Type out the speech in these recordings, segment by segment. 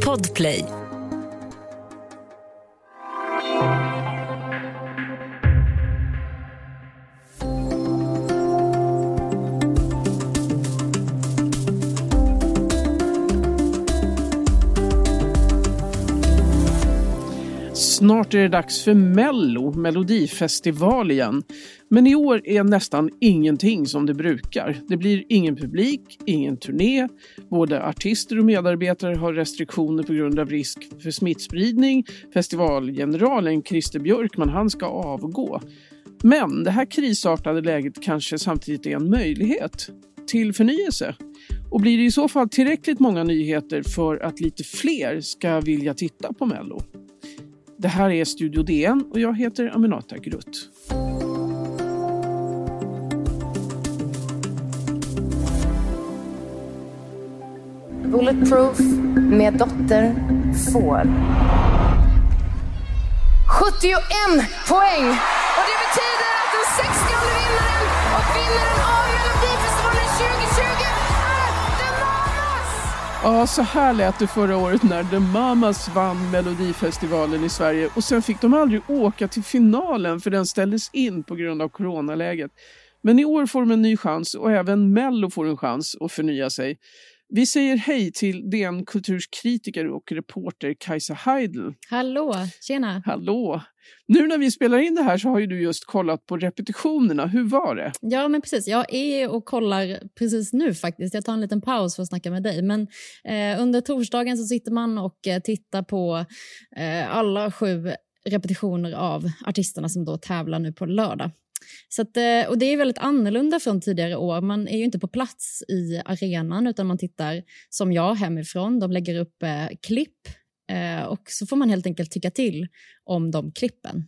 Podplay. Snart är det dags för Mello, Melodifestival igen. Men i år är nästan ingenting som det brukar. Det blir ingen publik, ingen turné. Både artister och medarbetare har restriktioner på grund av risk för smittspridning. Festivalgeneralen Christer Björkman, han ska avgå. Men det här krisartade läget kanske samtidigt är en möjlighet till förnyelse. Och blir det i så fall tillräckligt många nyheter för att lite fler ska vilja titta på Mello? Det här är Studio DN och jag heter Aminata Grutt. Bulletproof med dotter får 71 poäng! Ja, så här lät det förra året när The Mamas vann Melodifestivalen i Sverige och sen fick de aldrig åka till finalen för den ställdes in på grund av coronaläget. Men i år får de en ny chans och även Mello får en chans att förnya sig. Vi säger hej till DN Kulturs kritiker och reporter Kajsa Heidel. Hallå, tjena. Hallå! Nu när vi spelar in det här så har ju du just kollat på repetitionerna. Hur var det? Ja, men precis. Jag är och kollar precis nu faktiskt. Jag tar en liten paus för att snacka med dig. Men eh, under torsdagen så sitter man och eh, tittar på eh, alla sju repetitioner av artisterna som då tävlar nu på lördag. Så att, eh, och det är väldigt annorlunda från tidigare år. Man är ju inte på plats i arenan utan man tittar som jag hemifrån. De lägger upp eh, klipp eh, och så får man helt enkelt tycka till om de klippen.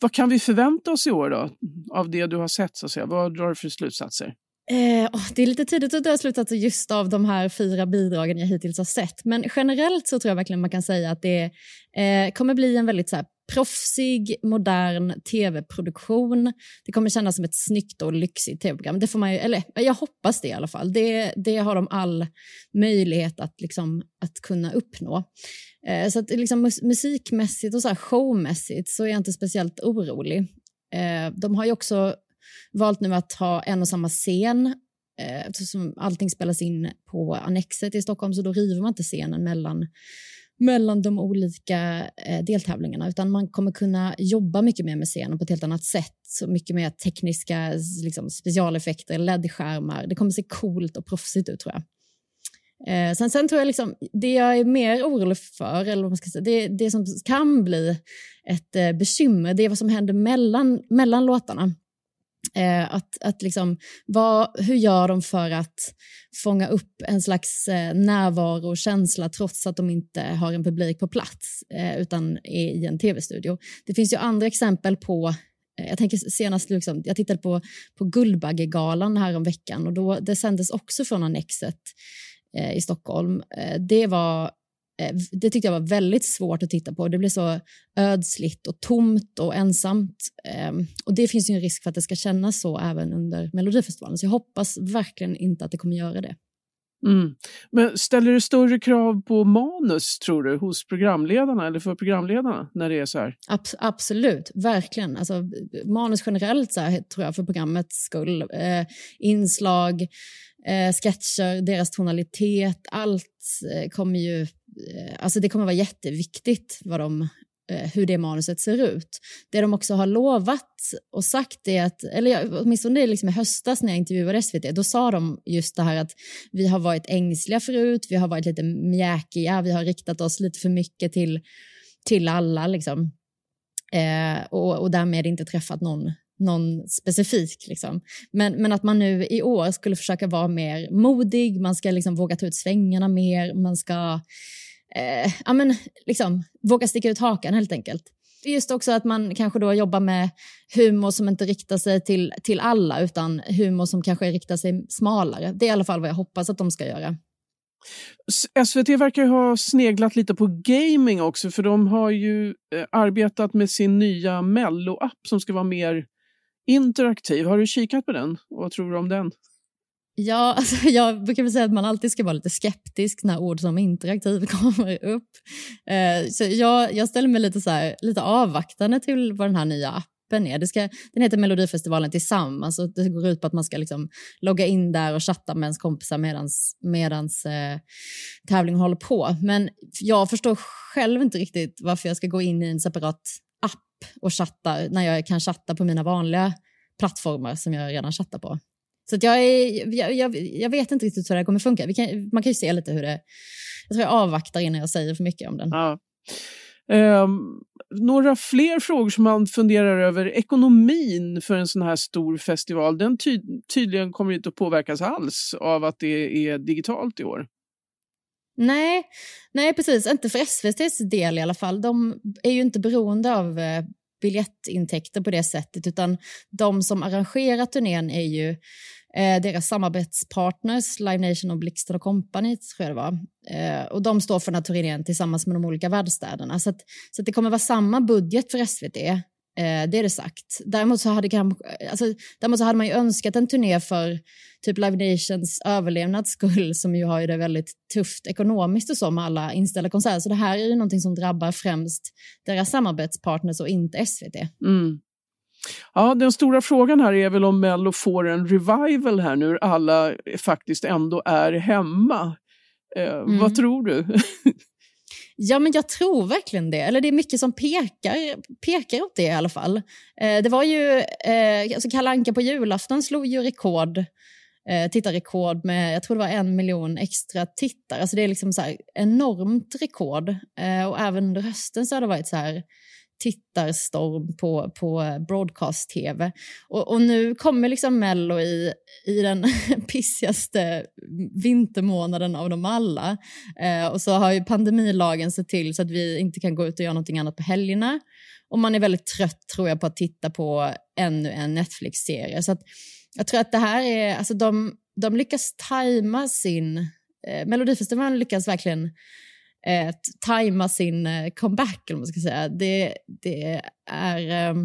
Vad kan vi förvänta oss i år då? Av det du har sett, så att säga. vad drar du för slutsatser? Eh, oh, det är lite tidigt att dra slutsatser just av de här fyra bidragen jag hittills har sett. Men generellt så tror jag verkligen man kan säga att det eh, kommer bli en väldigt så här, proffsig, modern tv-produktion. Det kommer kännas som ett snyggt och lyxigt tv-program. Det får man ju, eller jag hoppas det i alla fall. Det, det har de all möjlighet att, liksom, att kunna uppnå. Eh, så att liksom, musikmässigt och så här, showmässigt så är jag inte speciellt orolig. Eh, de har ju också valt nu att ha en och samma scen eh, eftersom allting spelas in på Annexet i Stockholm så då river man inte scenen mellan mellan de olika eh, deltävlingarna utan man kommer kunna jobba mycket mer med scenen på ett helt annat sätt. Så mycket mer tekniska liksom, specialeffekter, LED-skärmar. Det kommer se coolt och proffsigt ut tror jag. Eh, sen, sen tror jag liksom, det jag är mer orolig för, eller vad man ska säga, det, det som kan bli ett eh, bekymmer, det är vad som händer mellan, mellan låtarna. Eh, att, att liksom, vad, hur gör de för att fånga upp en slags eh, närvaro och känsla trots att de inte har en publik på plats eh, utan är i en tv-studio? Det finns ju andra exempel på eh, jag tänker senast, liksom, jag tittade på, på Guldbaggegalan här om veckan och då, det sändes också från Annexet eh, i Stockholm. Eh, det var det tyckte jag var väldigt svårt att titta på. Det blev så ödsligt och tomt och ensamt. Ehm, och Det finns ju en risk för att det ska kännas så även under Melodifestivalen. Så jag hoppas verkligen inte att det kommer göra det. Mm. Men ställer det större krav på manus, tror du, hos programledarna eller för programledarna när det är så här? Abs absolut, verkligen. Alltså, manus generellt så här, tror jag för programmets skull. Eh, inslag, eh, sketcher, deras tonalitet, allt eh, kommer ju Eh, Eh, alltså det kommer vara jätteviktigt vad de, eh, hur det manuset ser ut. Det de också har lovat och sagt är att, eller åtminstone liksom i höstas när jag intervjuade SVT, då sa de just det här att vi har varit ängsliga förut, vi har varit lite mjäkiga, vi har riktat oss lite för mycket till, till alla liksom. Eh, och, och därmed inte träffat någon någon specifik. Liksom. Men, men att man nu i år skulle försöka vara mer modig, man ska liksom våga ta ut svängarna mer, man ska eh, ja, men, liksom, våga sticka ut hakan helt enkelt. Just också att man kanske då jobbar med humor som inte riktar sig till, till alla utan humor som kanske riktar sig smalare. Det är i alla fall vad jag hoppas att de ska göra. SVT verkar ha sneglat lite på gaming också för de har ju eh, arbetat med sin nya Mello-app som ska vara mer interaktiv. Har du kikat på den? Vad tror du om den? Ja, alltså jag brukar säga att man alltid ska vara lite skeptisk när ord som interaktiv kommer upp. Eh, så jag, jag ställer mig lite, så här, lite avvaktande till vad den här nya appen är. Det ska, den heter Melodifestivalen Tillsammans och det går ut på att man ska liksom logga in där och chatta med ens kompisar medans, medans eh, tävlingen håller på. Men jag förstår själv inte riktigt varför jag ska gå in i en separat och chattar när jag kan chatta på mina vanliga plattformar som jag redan chattar på. Så jag, är, jag, jag, jag, vet inte riktigt hur det här kommer funka. Kan, man kan ju se lite hur det... Jag tror jag avvaktar innan jag säger för mycket om den. Ja. Um, några fler frågor som man funderar över. Ekonomin för en sån här stor festival, den ty tydligen kommer inte att påverkas alls av att det är digitalt i år. Nej, nej precis. Inte för SVTs del i alla fall. De är ju inte beroende av eh, biljettintäkter på det sättet utan de som arrangerar turnén är ju eh, deras samarbetspartners Live Nation och Blixten och Company tror jag det var. Eh, och de står för den här turnén tillsammans med de olika värdstäderna. Så, att, så att det kommer vara samma budget för SVT Eh, det är det sagt. Däremot så, hade, alltså, däremot så hade man ju önskat en turné för typ Live Nations överlevnads skull som ju har ju det väldigt tufft ekonomiskt och så med alla inställda konserter. Så det här är ju någonting som drabbar främst deras samarbetspartners och inte SVT. Mm. Ja, den stora frågan här är väl om Mello får en revival här nu alla faktiskt ändå är hemma. Eh, mm. Vad tror du? Ja, men jag tror verkligen det. Eller det är mycket som pekar, pekar åt det i alla fall. Eh, det var ju, eh, alltså Kalle Anka på julafton slog ju rekord, eh, tittarrekord med, jag tror det var en miljon extra tittare. Alltså det är liksom så här enormt rekord. Eh, och även under hösten så har det varit så här tittarstorm på, på broadcast-tv. Och, och, nu kommer liksom Mello i, i den pissigaste vintermånaden av dem alla. Eh, och så har ju pandemilagen sett till så att vi inte kan gå ut och göra någonting annat på helgerna. Och man är väldigt trött tror jag på att titta på ännu en Netflix-serie. Så att, jag tror att det här är, alltså de, de lyckas tajma sin, eh, Melodifestivalen lyckas verkligen eh, tajma sin eh, comeback, eller man ska säga. Det, det är... Eh,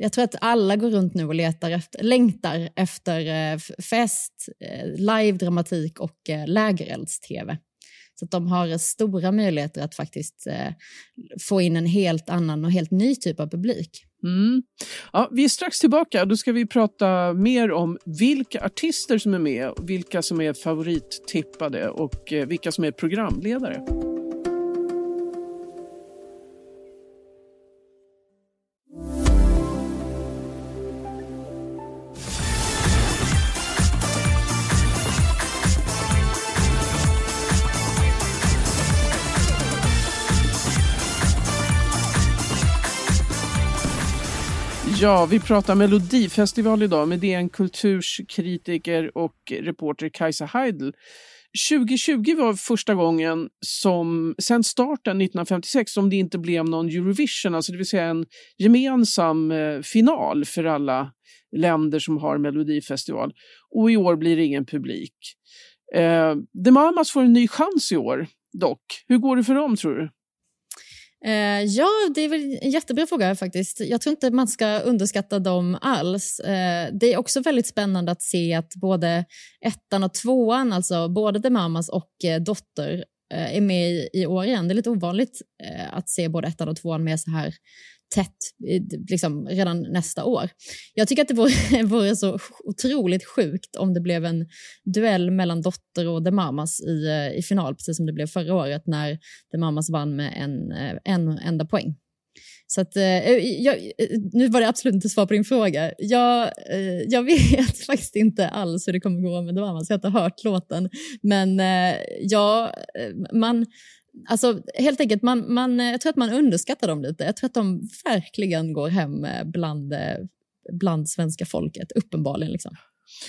jag tror att alla går runt nu och letar efter, längtar efter eh, fest, eh, live-dramatik och eh, lägerelds-tv. Så att de har eh, stora möjligheter att faktiskt eh, få in en helt annan och helt ny typ av publik. Mm. Ja, vi är strax tillbaka. Då ska vi prata mer om vilka artister som är med, vilka som är favorittippade och eh, vilka som är programledare. Ja, vi pratar Melodifestival idag med DN Kulturs kritiker och reporter Kajsa Heidel. 2020 var första gången som, sen starten 1956 som det inte blev någon Eurovision, alltså det vill säga en gemensam eh, final för alla länder som har Melodifestival. Och i år blir det ingen publik. Eh, The Mamas får en ny chans i år dock. Hur går det för dem tror du? Eh, ja, det är väl en jättebra fråga faktiskt. Jag tror inte man ska underskatta dem alls. Eh, det är också väldigt spännande att se att både ettan och tvåan, alltså både The Mamas och eh, Dotter, eh, är med i, i år igen. Det är lite ovanligt eh, att se både ettan och tvåan med så här tätt eh, liksom, redan nästa år. Jag tycker att det vore, vore, så otroligt sjukt om det blev en duell mellan Dotter och The Mamas i, eh, i final, precis som det blev förra året när The Mamas vann med en, eh, en enda poäng. Så att, eh, jag, nu var det absolut inte svar på din fråga. Jag, jag vet faktiskt inte alls hur det kommer gå med The Mamas. Jag har inte hört låten. Men ja, man, Alltså, helt enkelt, man, man, jag tror att man underskattar dem lite. Jag tror att de verkligen går hem bland, bland svenska folket, uppenbarligen. Liksom.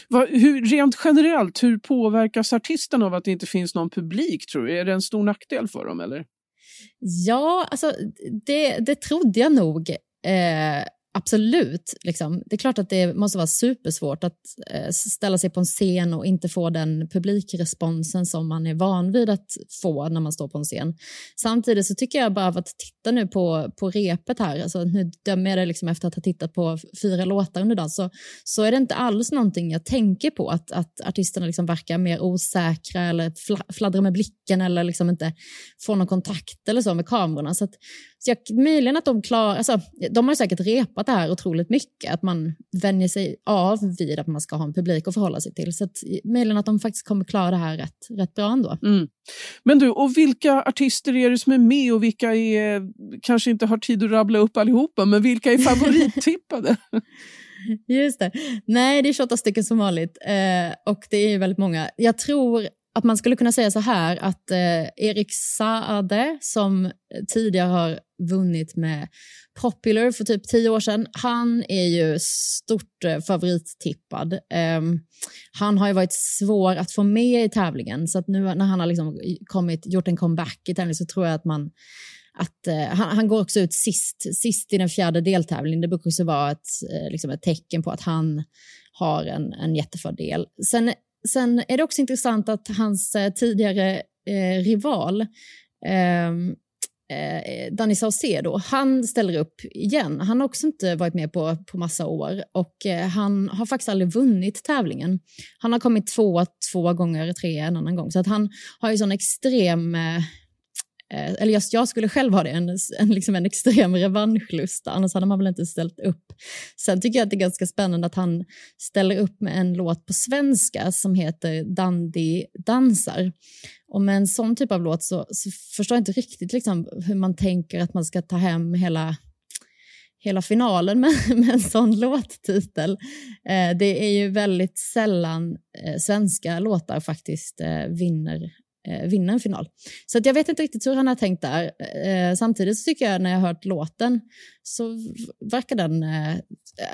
Va, hur, rent generellt, hur påverkas artisten av att det inte finns någon publik? tror du? Är det en stor nackdel för dem? eller? Ja, alltså, det, det trodde jag nog. Eh, Absolut. Liksom. Det är klart att det måste vara supersvårt att eh, ställa sig på en scen och inte få den publikresponsen som man är van vid att få när man står på en scen. Samtidigt så tycker jag bara av att titta nu på, på repet här, alltså nu dömer jag det liksom efter att ha tittat på fyra låtar under dagen, så, så är det inte alls någonting jag tänker på, att, att artisterna liksom verkar mer osäkra eller fladdrar med blicken eller liksom inte får någon kontakt eller så med kamerorna. Så, att, så jag, möjligen att de klarar, alltså, de har säkert repat det här otroligt mycket, att man vänjer sig av vid att man ska ha en publik att förhålla sig till. Så att, möjligen att de faktiskt kommer klara det här rätt, rätt bra ändå. Mm. Men du, och vilka artister är det som är med och vilka är, kanske inte har tid att rabbla upp allihopa, men vilka är favorittippade? Just det. Nej, det är 28 stycken som vanligt eh, och det är ju väldigt många. Jag tror att man skulle kunna säga så här att eh, Erik Saade som tidigare har vunnit med Popular för typ tio år sedan, han är ju stort eh, favorittippad. Eh, han har ju varit svår att få med i tävlingen så att nu när han har liksom kommit, gjort en comeback i tävlingen så tror jag att man att eh, han, han, går också ut sist, sist i den fjärde deltävlingen. Det brukar också vara ett, eh, liksom ett tecken på att han har en, en jättefördel. Sen Sen är det också intressant att hans eh, tidigare eh, rival ehm, eh, Danny Saucedo, han ställer upp igen. Han har också inte varit med på, på massa år och eh, han har faktiskt aldrig vunnit tävlingen. Han har kommit två, två gånger, tre en annan gång. Så att han har ju sån extrem Eh, Eh, eller just jag skulle själv ha det, en, en, liksom en extrem revanschlust, annars hade man väl inte ställt upp. Sen tycker jag att det är ganska spännande att han ställer upp med en låt på svenska som heter Dandy dansar. Och med en sån typ av låt så, så förstår jag inte riktigt liksom hur man tänker att man ska ta hem hela hela finalen med, med en sån låttitel. Eh, det är ju väldigt sällan eh, svenska låtar faktiskt eh, vinner Eh, vinna en final. Så att jag vet inte riktigt hur han har tänkt där. Eh, samtidigt så tycker jag när jag har hört låten så verkar den, eh,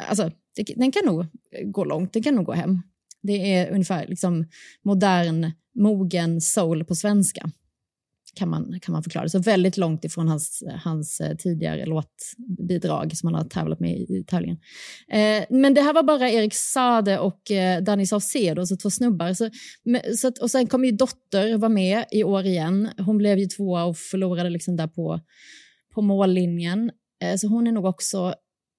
alltså det, den kan nog gå långt, den kan nog gå hem. Det är ungefär liksom modern, mogen soul på svenska kan man, kan man förklara. Så väldigt långt ifrån hans, hans eh, tidigare låtbidrag som han har tävlat med i, i tävlingen. Eh, men det här var bara Erik Sade och eh, Danny Saucedo, så två snubbar. Så, så att, och sen kom ju Dotter vara med i år igen. Hon blev ju tvåa och förlorade liksom där på, på mållinjen. Eh, så hon är nog också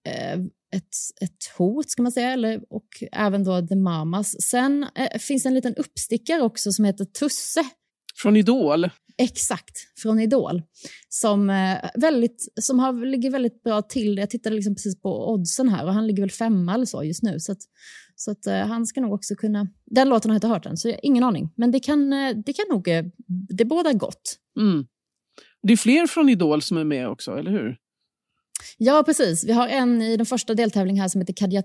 eh, ett, ett hot, ska man säga, eller, och även då The Mamas. Sen eh, finns en liten uppstickare också som heter Tusse. Från Idol? Exakt, från Idol. Som, eh, väldigt, som har, ligger väldigt bra till. Jag tittade liksom precis på oddsen här och han ligger väl femma eller så just nu. Så, att, så att, uh, han ska nog också kunna... Den låten har jag inte hört än, så jag ingen aning. Men det kan, uh, det kan nog... Det bådar gott. Mm. Det är fler från Idol som är med också, eller hur? Ja, precis. Vi har en i den första deltävlingen här som heter Kadja.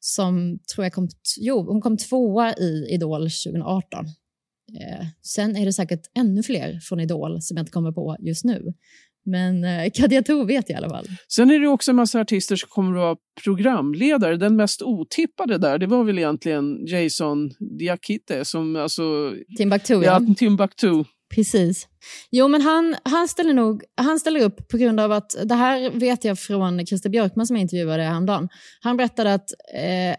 Som tror jag kom, jo, hon kom tvåa i Idol 2018. Eh, sen är det säkert ännu fler från Idol som jag inte kommer på just nu. Men eh, Kadja vet jag i alla fall. Sen är det också en massa artister som kommer att vara programledare. Den mest otippade där, det var väl egentligen Jason Diakite som alltså... Timbuktu, ja. ja Timbuktu. Precis. Jo, men han, han, ställer nog, han ställer upp på grund av att, det här vet jag från Christer Björkman som jag intervjuade häromdagen. Han berättade att eh,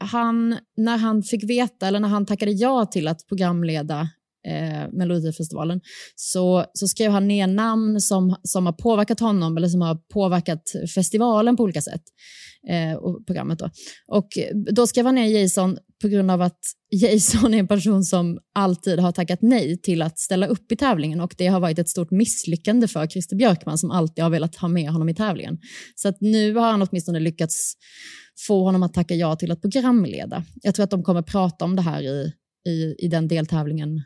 han, när han fick veta, eller när han tackade ja till att programleda eh, Melodifestivalen så, så skrev han ner namn som, som har påverkat honom eller som har påverkat festivalen på olika sätt. Eh, och programmet då. Och då skrev han ner Jason på grund av att Jason är en person som alltid har tackat nej till att ställa upp i tävlingen och det har varit ett stort misslyckande för Christer Björkman som alltid har velat ha med honom i tävlingen. Så att nu har han åtminstone lyckats få honom att tacka ja till att programleda. Jag tror att de kommer prata om det här i, i, i den deltävlingen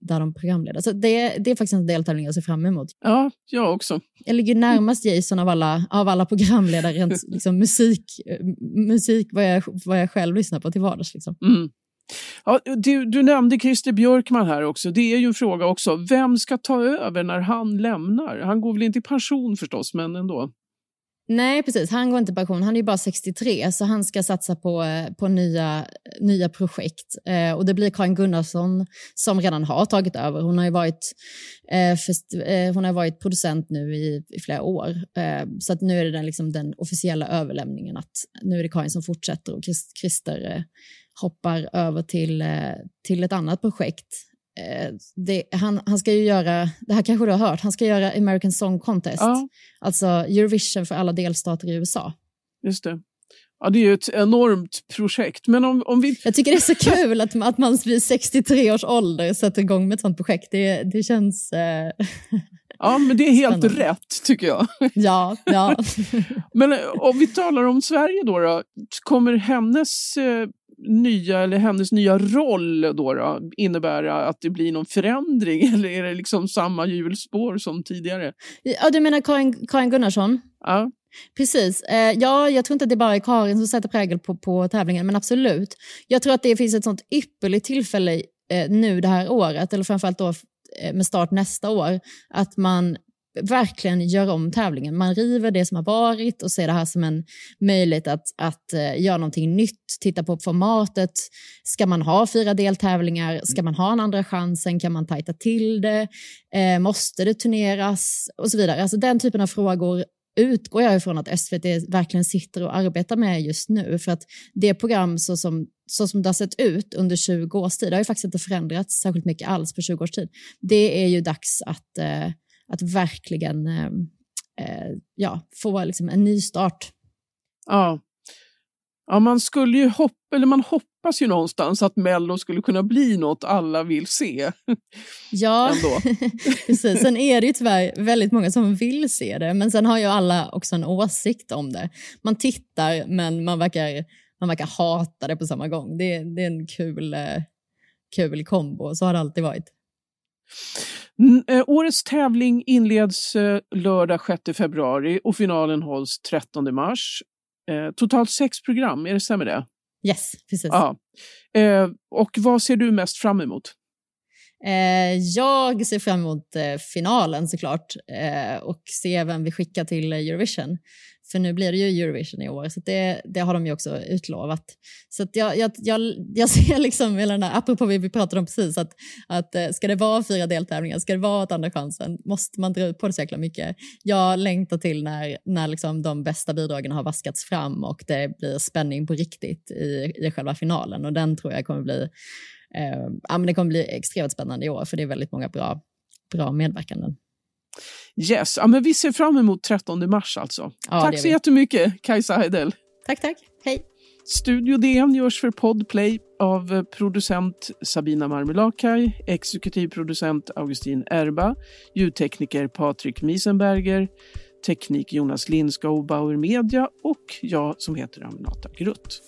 där de programleder. Så det, det är faktiskt en deltävling jag ser fram emot. Ja, jag också. Jag ligger närmast Jason av alla, av alla programledare, rent liksom musik, musik vad, jag, vad jag själv lyssnar på till vardags. Liksom. Mm. Ja, du, du nämnde Christer Björkman här också. Det är ju en fråga också. Vem ska ta över när han lämnar? Han går väl inte i pension förstås, men ändå. Nej, precis. Han går inte i pension. Han är ju bara 63, så han ska satsa på, eh, på nya, nya projekt. Eh, och det blir Karin Gunnarsson som redan har tagit över. Hon har ju varit, eh, fest, eh, hon har varit producent nu i, i flera år. Eh, så att nu är det den, liksom, den officiella överlämningen att nu är det Karin som fortsätter och Christer eh, hoppar över till, eh, till ett annat projekt det, han, han ska ju göra, det här kanske du har hört, han ska göra American Song Contest. Ja. Alltså Eurovision för alla delstater i USA. Just det. Ja, det är ju ett enormt projekt. Men om, om vi... Jag tycker det är så kul att, att man vid 63 års ålder sätter igång med ett sånt projekt. Det, det känns... Eh... Ja, men det är helt Spännande. rätt tycker jag. Ja, ja. men eh, om vi talar om Sverige då, då kommer hennes eh, nya, eller hennes nya roll då, då innebära att det blir någon förändring eller är det liksom samma hjulspår som tidigare? Ja, du menar Karin, Karin Gunnarsson? Ja. Precis. Eh, ja, jag tror inte att det bara är Karin som sätter prägel på, på tävlingen, men absolut. Jag tror att det finns ett sånt ypperligt tillfälle eh, nu det här året, eller framförallt då eh, med start nästa år, att man verkligen gör om tävlingen. Man river det som har varit och ser det här som en möjlighet att, att uh, göra någonting nytt, titta på formatet. Ska man ha fyra deltävlingar? Ska man ha en andra chansen? Kan man tajta till det? Uh, måste det turneras? Och så vidare. Alltså den typen av frågor utgår jag ifrån att SVT verkligen sitter och arbetar med just nu. För att det program så som, så som det har sett ut under 20 års tid, det har ju faktiskt inte förändrats särskilt mycket alls på 20 års tid. Det är ju dags att uh, att verkligen eh, eh, ja, få liksom en ny start. Ja. Ja, man skulle ju hoppa, eller man hoppas ju någonstans att Mello skulle kunna bli något alla vill se. Ja, precis. Sen är det ju tyvärr väldigt många som vill se det, men sen har ju alla också en åsikt om det. Man tittar, men man verkar, man verkar hata det på samma gång. Det, det är en kul, eh, kul kombo, så har det alltid varit. Eh, årets tävling inleds eh, lördag 6 februari och finalen hålls 13 mars. Eh, totalt sex program, är det stämmer det? Yes, precis. Ja. Och vad ser du mest fram emot? Jag ser fram emot finalen såklart och se vem vi skickar till Eurovision. För nu blir det ju Eurovision i år, så det, det har de ju också utlovat. Så jag, jag, jag, jag ser liksom, eller den här, apropå det vi pratade om precis, att, att eh, ska det vara fyra deltävlingar, ska det vara ett andra chansen, måste man dra ut på det så jäkla mycket. Jag längtar till när, när liksom de bästa bidragen har vaskats fram och det blir spänning på riktigt i, i själva finalen och den tror jag kommer bli, eh, ja, men det kommer bli extremt spännande i år för det är väldigt många bra, bra medverkanden. Yes, ja, men vi ser fram emot 13 mars alltså. Ja, tack så jättemycket Kajsa Heidel. Tack, tack. Hej. Studio DN görs för Podplay av producent Sabina Marmelakai, exekutiv producent Augustin Erba, ljudtekniker Patrik Miesenberger, teknik Jonas Lindskog Bauer Media och jag som heter Aminata Grutt.